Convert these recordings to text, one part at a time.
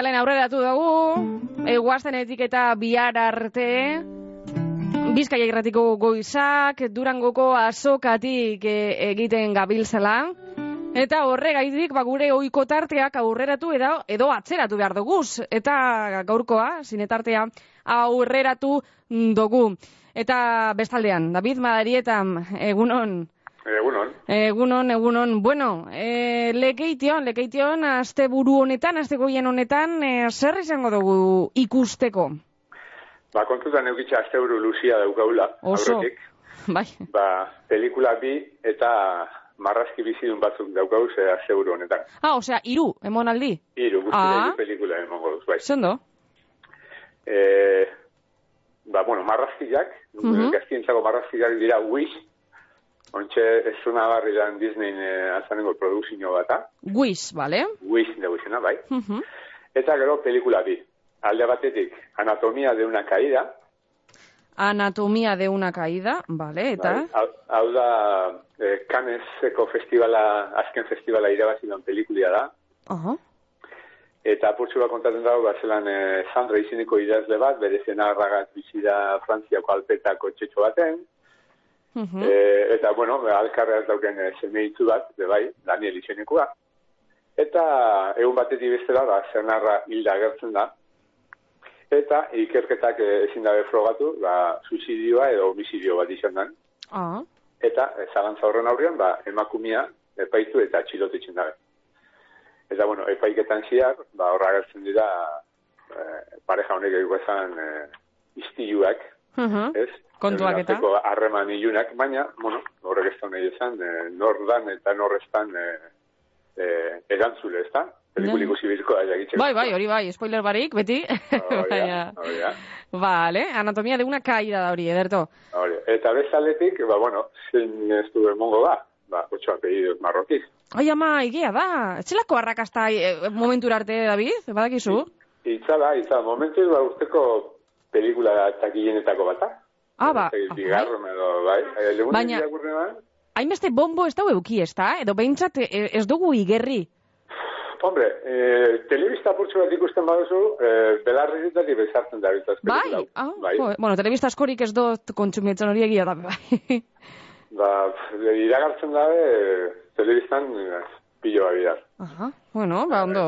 Lehen aurreratu dugu, eguaztenetik eta bihar arte, Bizkaia irratiko goizak, Durangoko azokatik e, egiten gabiltzela. Eta horregaitik ba gure ohiko tarteak aurreratu edo edo atzeratu behar duguz eta gaurkoa sinetartea aurreratu dugu. Eta bestaldean David Madarietan egunon Egunon. Egunon, egunon. Bueno, e, lekeition, lekeition, azte buru honetan, azte goien honetan, e, zer izango dugu ikusteko? Ba, kontutan eukitza azte buru luzia daukaula, Oso. aurretik. Bai. Ba, pelikula bi eta marrazki bizidun batzuk daukau ze azte buru honetan. Ah, osea, iru, emonaldi. Hiru, guzti Ah. pelikula emongo duz, bai. Zondo? E, ba, bueno, marrazkiak, Mhm. gaztientzako marrazkiak dira Wish, ontxe ez zuna barri dan Disney e, azanengo produzio bata, Guiz, bale? Wish dugu izena, bai. Mhm. Eta gero pelikula bi. Alde batetik, anatomia de una caída, Anatomia de una caída, bale, eta? Bai, hau, hau da, eh, Canneseko festivala, azken festivala irabazi duen pelikulia da, Aha. eta apurtxu bat kontatzen dago, ba, zelan eh, Sandra izeneko idazle bat, bere zenarragat bizi da Frantziako alpetako txetxo baten, Mhm. eh, eta, bueno, alkarreaz dauken eh, seme hitzu bat, bai, Daniel izenekoa, eta egun batetik bestela, ba, zenarra hilda agertzen da, eta ikerketak eh, ezin dabe frogatu, ba, suizidioa edo homizidio bat izan da. Ah. Eta, eh, zalantza horren aurrean, ba, emakumia epaitu eta atxilotetzen dabe. Eta, bueno, epaiketan ziar, ba, horra agertzen dira, eh, pareja honek eguko esan eh, iztiluak, Mhm. ez? Kontuak eta? harreman ilunak, baina, bueno, horrek ez da nahi esan, eh, nor dan eta nor ez dan eh, eh, erantzule, ez da? Pelikuli Bai. ikusi bizko da jagitzeko. Bai, bai, hori bai, spoiler barik, beti. Hori Baina- da, hori da. Vale, anatomia de una caída da hori, ederto. Hori. Eta bezaletik, ba, bueno, zein ez du emongo da, ba, otxo apellidos marrokiz. Ai, ama, egia da. Etxelako arrakasta e, momentura arte, David? Badakizu? Itzala, itzala, momentuz, ba, urteko pelikula takilenetako bata. Ah, ba. Ez dakit, ah, Bigarren edo, bai. Eh, Baina-? Hainbeste bombo ez dau euki, ez da? Edo behintzat e, ez dugu igerri. Hombre, eh, telebista purtsu bat ikusten baduzu, eh, belarrizetatik bezartzen da Bai, hau. ah, bai. jo, bueno, telebista askorik ez dut kontsumitzen hori egia da, bai. Ba, iragartzen dabe, eh, telebistan eh, pilo bat bidar. Aha, bueno, ba, ondo.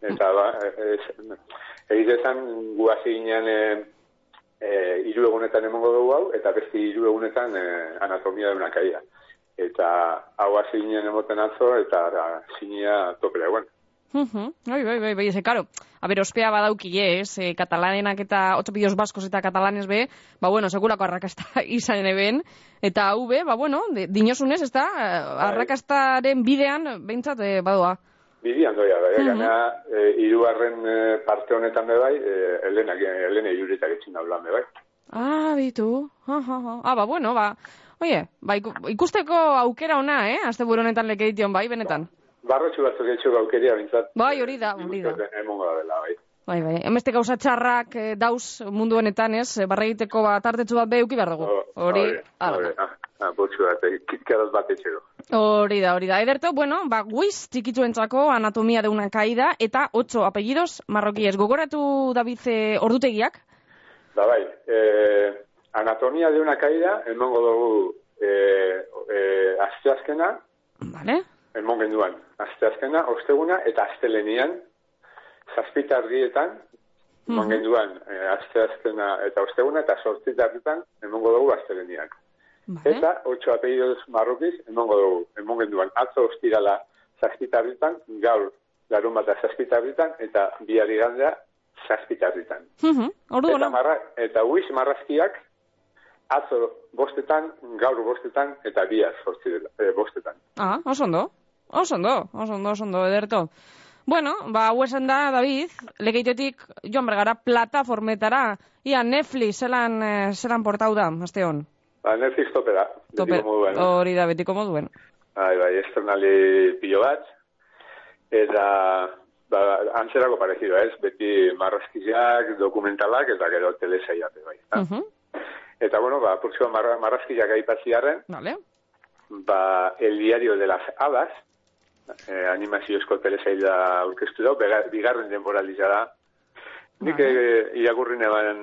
Eta, ba, eh, ez- egitezan guazi ginen eh, eh, hiru egunetan emongo dugu hau, eta beste hiru egunetan eh, anatomia de una caída. Eta hau hasi ginen emoten atzo, eta da, sinia topera eguen. Mhm, Bai, bai, bai, bai, ze, karo. A ber, ospea badauki, ez, e, katalanenak eta otso pilos baskos eta katalanes be, ba, bueno, sekulako arrakasta izan eben, eta hau be, ba, bueno, de, dinosunez, ez da, arrakastaren bidean, behintzat, e, badoa. Bidian doia, bai, gaina, eh, hirugarren eh, parte honetan be bai, eh, Elena, Elena Iuritak etxin daulan be bai. Ah, bitu. Ah, ah, ah. ah, ba, bueno, ba, oie, ba, iku- ikusteko aukera ona, eh, azte honetan lekeition, bai, benetan. Barrotxu batzuk etxu gaukeria bintzat. Bai, hori da, hori da. Emongo da dela, bai. Bai, bai, emeste gauza txarrak eh, dauz mundu honetan, ez, eh, barregiteko bat tartetxu bat beuki behar dugu. Oh, Hori, hala hori, da. ah, ah, botxu bat, eh, kitkaraz bat etxero. Hori da, hori da. Ederto, bueno, ba, guiz txikitzuentzako anatomia de una caída eta ocho apellidos marroquíes. Gogoratu David ordutegiak? Ba, bai, eh, anatomia de una caída, emongo dugu eh, eh, asteazkena, Vale? emon genduan, asteazkena, osteguna eta astelenian, zazpitardietan, emon Mhm. genduan eh, asteazkena eta osteguna eta sortzitardietan, emongo dugu astelenian. Vale. Eta, otxo apellidos marrokiz, emongo dugu, emon genduan, atzo ostirala zazpitarritan, gaur larun bat zazpitarritan, eta bihar igandea zazpitarritan. Mhm, Ordu, Eta, bueno. marra, eta huiz marrazkiak, atzo bostetan, gaur bostetan, eta bihar sortzi dela, eh, bostetan. Ah, oso ondo. Oso ondo, oso ondo, oso ondo, ederto. Bueno, ba, hau esan da, David, legeitetik joan bergara plataformetara. Ia, Netflix, zelan, eh, zelan portau da, aste hon. Ba, Netflix tope da, Tope, betiko moduen. hori da, betiko moduen. Bai, bai, estrenali pilo bat, eta ba, antzerako parezido, ez? Beti marrazkiak, dokumentalak, eta gero telesaiate, bai. Uh -huh. Eta, bueno, ba, próximo marra, marrazkiak aipatziarren, Vale. ba, el diario de las hadas, eh, animaziozko telesaila aurkeztu dau, bega- bigarren denboraliza da. Nik eh, irakurri neban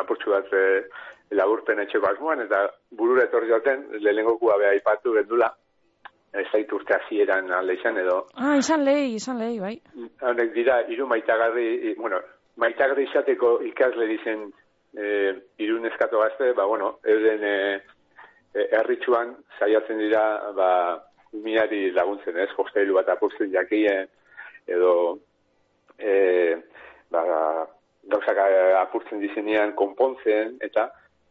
apurtxu bat eh, laburpen etxeko asmoan, eta burura etorri jaten, lehenengokua beha aipatu gendula, ez zait urte hasieran alde izan edo, Ah, izan lehi, izan lehi, bai. honek dira, hiru maitagarri, bueno, maitagarri izateko ikasle dizen e, hiru neskato gazte, ba, bueno, euren e, e, erritxuan saiatzen dira, ba, umiari laguntzen, ez, hostailu bat apurtzen jakien, edo, e, ba, gauzak eh, apurtzen dizenean konpontzen, eta,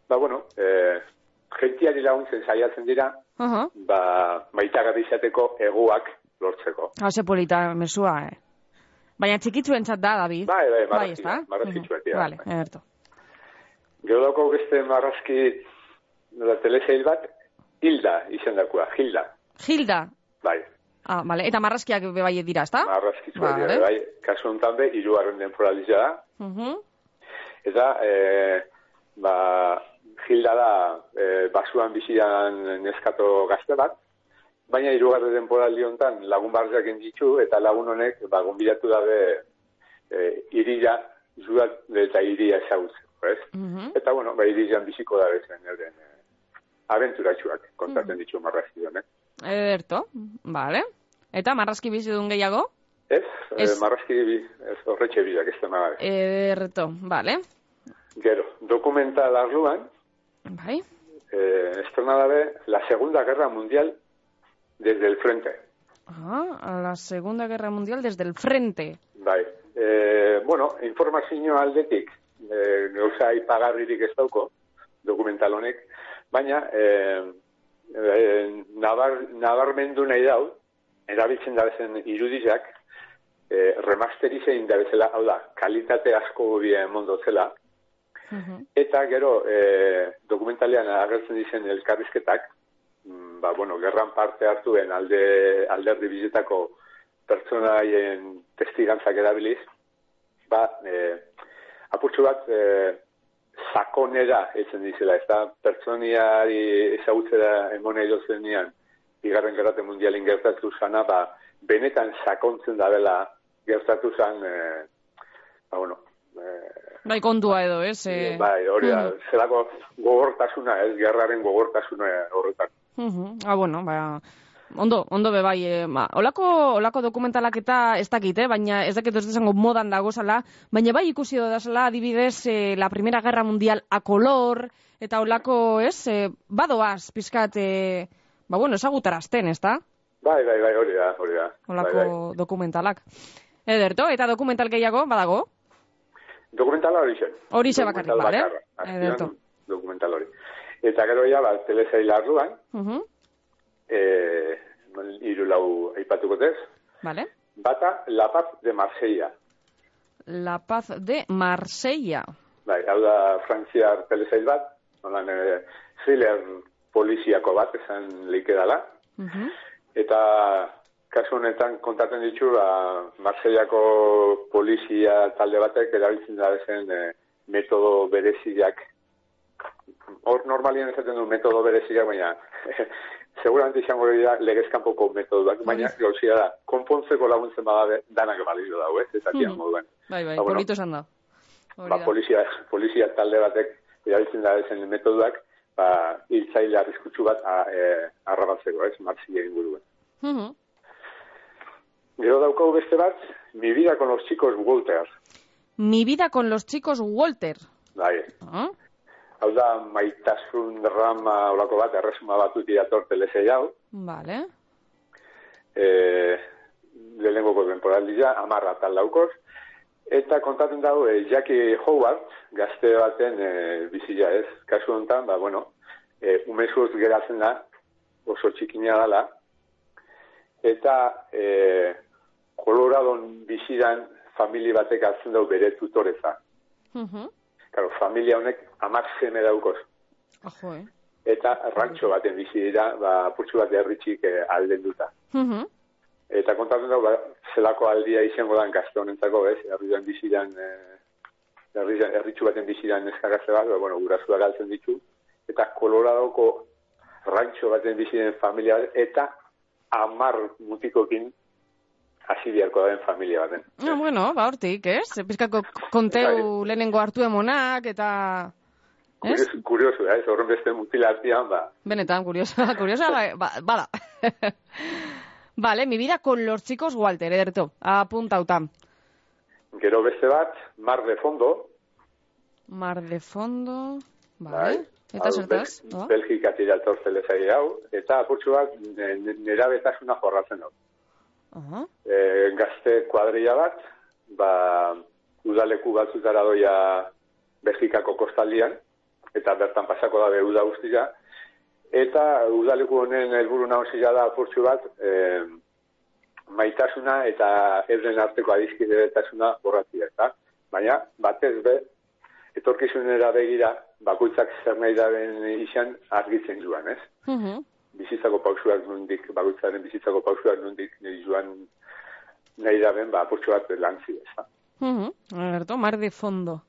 ba, bueno, e, gentiari laguntzen saiatzen dira, Aha. ba, maitagarri izateko eguak lortzeko. Hase polita mesua, eh. Baina txikitzuentzat da, David. Bai, bai, bai, marrazki, ezta? marrazkitsuak dira, Vale, bai. ederto. Gero daukagu beste marrazki nola telesail bat, Hilda izendakoa, Hilda. Gilda. Bai, Ah, vale. Eta marrazkiak bai dira, ezta? marrazkitsuak Vale. dira, bai. Kasu honetan be, hirugarren denporalizia da. Mhm. Eta, e, ba, Hilda da, e, basuan bizian neskato gazte bat, baina hirugarren denporaldi honetan lagun barriak ditu eta lagun honek, ba, gonbidatu dabe, e, irila, zuat eta iria ezagutzeko, ez? Mhm. Eta, bueno, ba, irian biziko da bezen, euren, e, abenturatxuak kontatzen ditu marrazki honek. Ederto. Vale. Eta marrazki bizidun gehiago? Ez, Ez. ez. marrazki bi- ez horretxe bidak ez da nahi. Ederto. Vale. Gero, dokumental arluan, Bai. eh, estrenada be, la Segunda Guerra Mundial desde el frente. Ah, la Segunda Guerra Mundial desde el frente. Bai. Eh, bueno, informazio aldetik, eh, gauza ipagarririk ez dauko, dokumental honek, baina eh, eh, nabar, nabarmendu nahi dau, erabiltzen da bezen irudizak, eh, remasterizein da bezala, hau da, kalitate asko bie mondotzela, Mhm. Eta gero, e, dokumentalean agertzen dizen elkarrizketak, mm, ba, bueno, gerran parte hartuen alde, alderdi bizetako pertsonaien testigantzak erabiliz, ba, e, apurtxo bat, e, sakonera etzen dizela, ez da, pertsoniari ezagutzera emone zenean, bigarren gerrate mundialin gertatu zana, ba, benetan sakontzen da dela gertatu zan, e, ba, bueno, e, Bai, kontua edo, ez? Eh, Bai, hori da, mhm. zelako gogortasuna, ez, gerraren gogortasuna horretan. Mhm. Ah, bueno, ba, ondo, ondo be bai, eh, ba, olako, olako dokumentalak eta ez dakit, eh, baina ez dakit ez desango modan dagozala, baina bai ikusi dodazala adibidez eh, la Primera Guerra Mundial a color, eta olako, ez, eh, badoaz, pizkat, eh, ba, bueno, esagutarazten, ez da? Bai, bai, bai, hori da, hori da. Olako Bai, bai. dokumentalak. Ederto, eta dokumental gehiago, badago? Dokumentala hori zen. Horixe bakarrik, Dokumental bale? Dokumental hori. Eta gero ja, ba, telesaila arduan, Mhm. Eh, hiru lau aipatuko tez, Vale. bata La Paz de Marsella. La Paz de Marsella. Bai, hau da frantziar telesail bat, nolan eh, thriller poliziako bat esan leike dala. Mhm. Eta kasu honetan kontatzen ditu, ba, Marsellako polizia talde batek erabiltzen da zen e, metodo bereziak. Hor normalien esaten du metodo bereziak, baina seguramente izango dira legezkanpoko metodoak, baina gauzia da, konpontzeko laguntzen badabe, danak balio dau, ez? Tian Mhm. moduan. Bai, bai, Ba, bueno. polito da. Ba, polizia, polizia talde batek erabiltzen da zen metodoak, ba, hiltzaile arriskutsu bat a, e, arrabatzeko, ez? Marsilla inguruen. Mhm. Gero daukagu beste bat, mi vida con los chicos Walter. Mi vida con los chicos Walter. Bai, Ah? Hau da maitasun drama olako bat, erresuma batu dator telesei hau. Vale. E, lehenengoko temporaldia, amarra tal daukos. Eta kontatzen dago, e, Jackie Howard, gazte baten e, bizila ez. Kasu honetan, ba, bueno, e, umezuz geratzen da, oso txikina dala. Eta e, Coloradon bizidan famili batek hartzen dau bere tutoreza. Mhm. Claro, familia honek amak seme daukoz. Ojo, eh. Eta rantxo baten bizi dira, ba, putxu bat herritxik eh, alden duta. Mhm. Eta kontatzen dugu, ba, zelako aldia izango dan gazte honentzako, ez? Herrian bizi dan, eh, herritxu baten bizi dan eskagazte bat, ba, bueno, gurasua galtzen ditu. Eta Coloradoko rantxo baten bizi den familia eta amar mutikokin hasi biharko den familia baten. No, bueno, ba, hortik, ez? Pizkako konteu Bai. lehenengo hartu emonak, eta... Ez? Kuriosu, ez? Horren beste mutila artean, ba, Benetan, kuriosa, kuriosa, bai, ba, bada. vale, mi vida con los chicos Walter, ederto, apuntauta. gero beste bat, mar de fondo, Mar de fondo, bai, vale. Eta zertaz? Bel- dator zelezai hau, eta apurtxu bat ne- ne- nera betasuna jorratzen dut. Aha. E, gazte kuadrilla bat, ba, udaleku batzutara doia Belgikako kostaldian, eta bertan pasako da be uda guztia, eta udaleku honen helburu nagusia da apurtxu bat, e, maitasuna eta euren arteko adizkidetasuna borratzia, eta baina batez be, etorkizunera begira, bakoitzak zer nahi daren izan argitzen joan, ez? Mhm. Bizitzako pausuak nundik, bakoitzaren bizitzako pausuak nundik nahi joan nahi daben, ba, apurtxo bat lantzi, ez da? Mhm. Ederto, mar de fondo.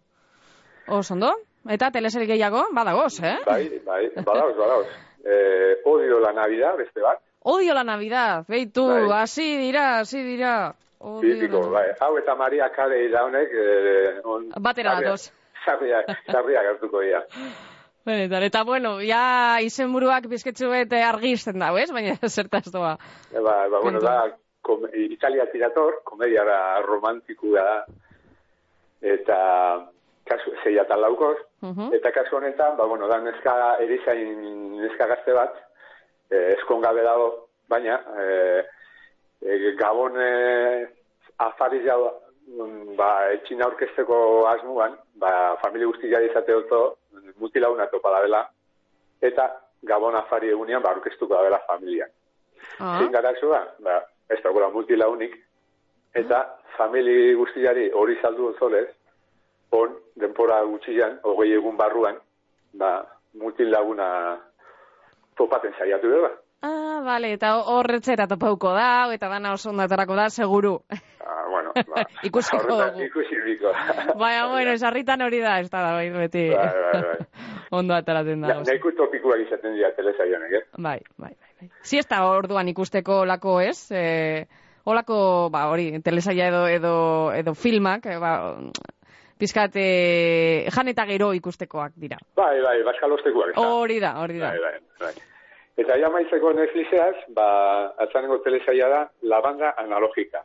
Oso ondo? Eta teleseri gehiago, badagoz, eh? Bai, bai, badauz, badauz. Eh, odio la Navidad, beste bat, Odio la Navidad, beitu, Bai. hasi dira, hasi dira. La- bai. Hau eta Maria Kare iraunek, eh, on, Batera datoz. Sarria, sarria gertuko dira. Benetan, eta bueno, ja izenburuak bizketxu bete argizten dau, ez? Baina zertaz doa. E, ba, ba, bueno, da, kom, Italia tirator, komediara romantikoa da, eta kasu, zei eta laukoz, Mhm. Eta kasu honetan, ba, bueno, da neska erizain neska gazte bat, eh, eskongabe dago, baina eh, gabon eh, afari jau, mm, ba, etxin aurkezteko asmuan, ba, familia guztia izate oto, mutilauna topa dela, eta gabon afari egunean, ba, aurkeztuko da dela familia. Ah. Zein garazua, ba, ez dagoela mutilaunik, eta famili guztiari hori saldu onzolez, on, denpora gutxian, hogei egun barruan, ba, mutil laguna topaten saiatu dela. Ah, vale, eta horretzera topauko da, eta dana oso ondo aterako da, seguru. Ah, bueno, ba, Ikusiko dugu. Ikusi biko. Baina, bueno, sarritan hori da, ez da da, bai, beti. Bai, bai, bai. ondo ateratzen da. Na- Nahiko topikoak izaten dira telesaionek, eh? Bai, bai, bai. bai. Siesta orduan ikusteko lako, ez? E, olako, ba, hori, telesaia edo, edo, edo filmak, e, ba, pizkat, e, jan eta gero ikustekoak dira. Bai, bai, baskalostekuak. ezta? Hori da, hori da. Bai, bai, bai. Eta ja maizeko Netflixeaz, ba, atzanengo telesaia da La Banda Analógica.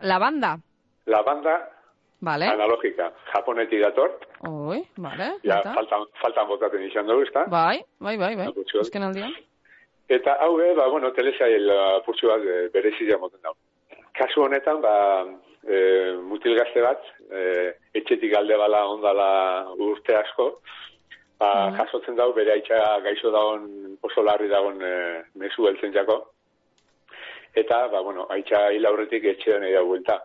La banda, La Banda vale? Analógica. Japonetik dator. Oi, vale. Ja, eta? faltan, faltan botaten izan dugu, ezta? Bai, bai, bai, bai. Azken aldian. Eta hau be, ba, bueno, telesail apurtxo bat e, berezia moten dago. Kasu honetan, ba, e, mutil gazte bat, e, etxetik alde bala ondala urte asko, ba, Mhm. jasotzen dago bere aitxa gaixo dagoen, oso larri dagoen e, mezu heltzen jako. Eta, ba, bueno, aitxa hil aurretik etxean nahi da buelta.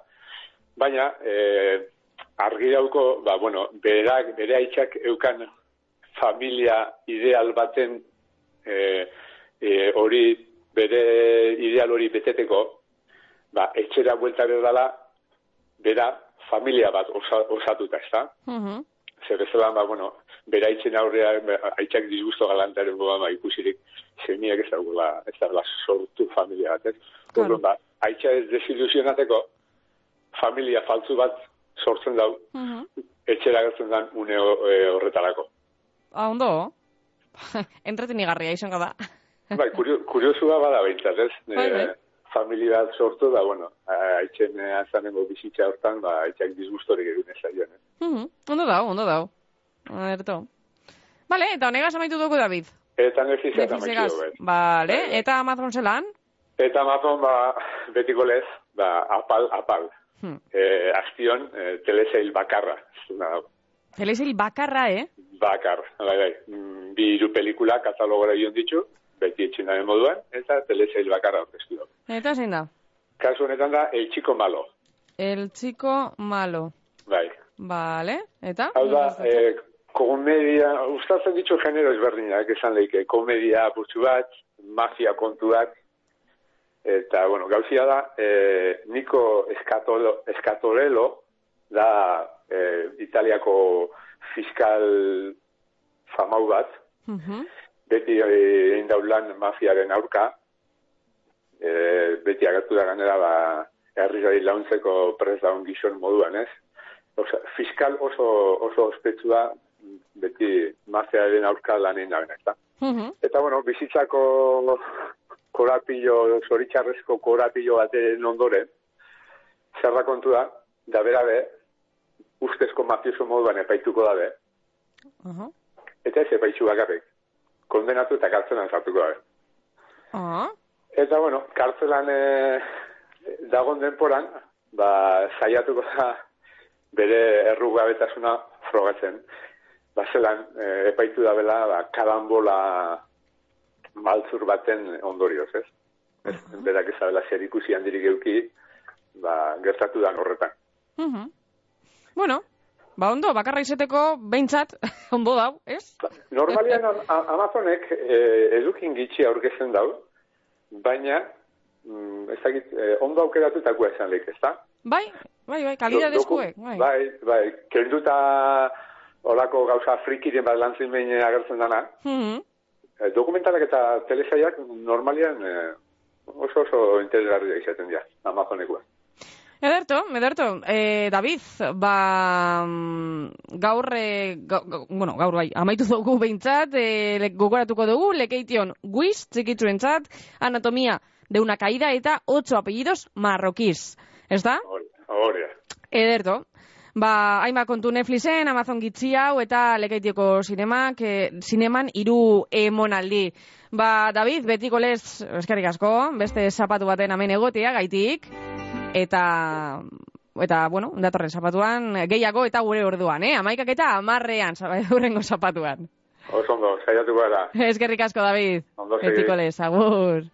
Baina, e, argi dauko, ba, bueno, berak, bere aitxak eukan familia ideal baten e, e, hori bere ideal hori beteteko, ba, etxera buelta berdala, bera familia bat osa, osatuta, ez da? Mhm. Zer bezala, ba, bueno, bera aitzen aurrea, aitzak disgusto galantaren ba, ikusirik, zeniak ez dagoela, ez dagoela sortu familia bat, ez? Claro. Orduan, ba, aitza ez desilusionateko, familia faltzu bat sortzen dau, Mhm. etxera gertzen dan une e, horretarako. Ah, ondo. Entretenigarria izango da. Bai, kurio, kuriosua bada behintzat, ez? Bai, bai. E, familia bat sortu da, bueno, aitzen e, azanengo bizitza hortan, ba, aitzak disgustorik egin ez zaioen, ez? Mhm. Ondo dau, ondo dau. Aderto. Vale, eta honegaz amaitu dugu, David. Eta nefizia eta maitxio, bai. Vale, bai. eta Amazon zelan? Eta Amazon, ba, betiko lez, ba, apal, apal. Hmm. E, astion, e, telesail bakarra. Zuna, Telesil bakarra, eh? bakar, bai, bai. Mm, Bi hiru pelikula katalogora ion ditu, beti etxinaren moduan, eta telesail bakarra orkestu dugu. Eta zein da? Kasu honetan da, El Chico Malo, El chico malo. bai. Vale, eta? Hau da, e, komedia, ustatzen ditu genero ezberdinak, esan leike, komedia apurtxu bat, mafia kontuak, eta, bueno, gauzia da, e, Niko Escatolo, Escatorello, da e, Italiako fiskal famau bat, Mhm. beti e, egin daulan mafiaren aurka, e, beti agertu da ganera, ba, herri launtzeko prez daun gizon moduan, ez? Osa, fiskal oso, oso ospetsua beti mafiaren aurka lanen da, ez da? Mhm. Eta, bueno, bizitzako korapillo, zoritxarrezko korapillo baten ondoren, zerra kontua, da berabe, ustezko mafioso moduan epaituko dabe, Aha. eta ez epaitu bakarrik. Kondenatu eta kartzelan sartuko dabe. Aha. Eta, bueno, kartzelan e, dagon denporan, ba, saiatuko da bere errugabetasuna frogatzen. Ba, zelan, e, epaitu da bela, ba, kalambola maltzur baten ondorioz, ez? Ez, berak ezabela zer ikusi handirik euki, ba, gertatu da horretan. Mhm. Bueno, ba ondo, bakarra izeteko behintzat, ondo dau, ez? Normalian Am- A- Amazonek eh, edukin gitxi aurkezten dau, baina mm, ez dakit, eh, ondo aukeratutakoa esan lehik, ez da? Bai, bai, bai, kalidadezkoek, bai. Bai, bai, kenduta olako gauza frikiren bat lantzin behin agertzen dana, Mhm. eh, dokumentalak eta telesaiak normalian eh, oso oso interesgarria izaten dira, Amazonekoa. Ederto, ederto. Eh, David, ba, mm, gaur, eh, ga, ga- bueno, gaur bai, amaitu dugu behintzat, eh, le- gogoratuko dugu, lekeition guiz, txikitzuentzat, anatomia de una caída eta ocho apellidos marroquís. Ez da? Hori. Ederto. Ba, hainbat kontu Netflixen, Amazon gitzi hau eta lekeitioko zinemak, eh, zineman hiru emonaldi. Ba, David, betiko lez, eskerrik asko, beste zapatu baten hemen egotea gaitik, eta, eta, bueno, datorren zapatuan, gehiago eta gure orduan, eh? Amaikak eta amarrean, urrengo zapatuan. Oso ondo, saiatuko gara. Eskerrik asko, David. Ondo segi. Betiko lez, agur.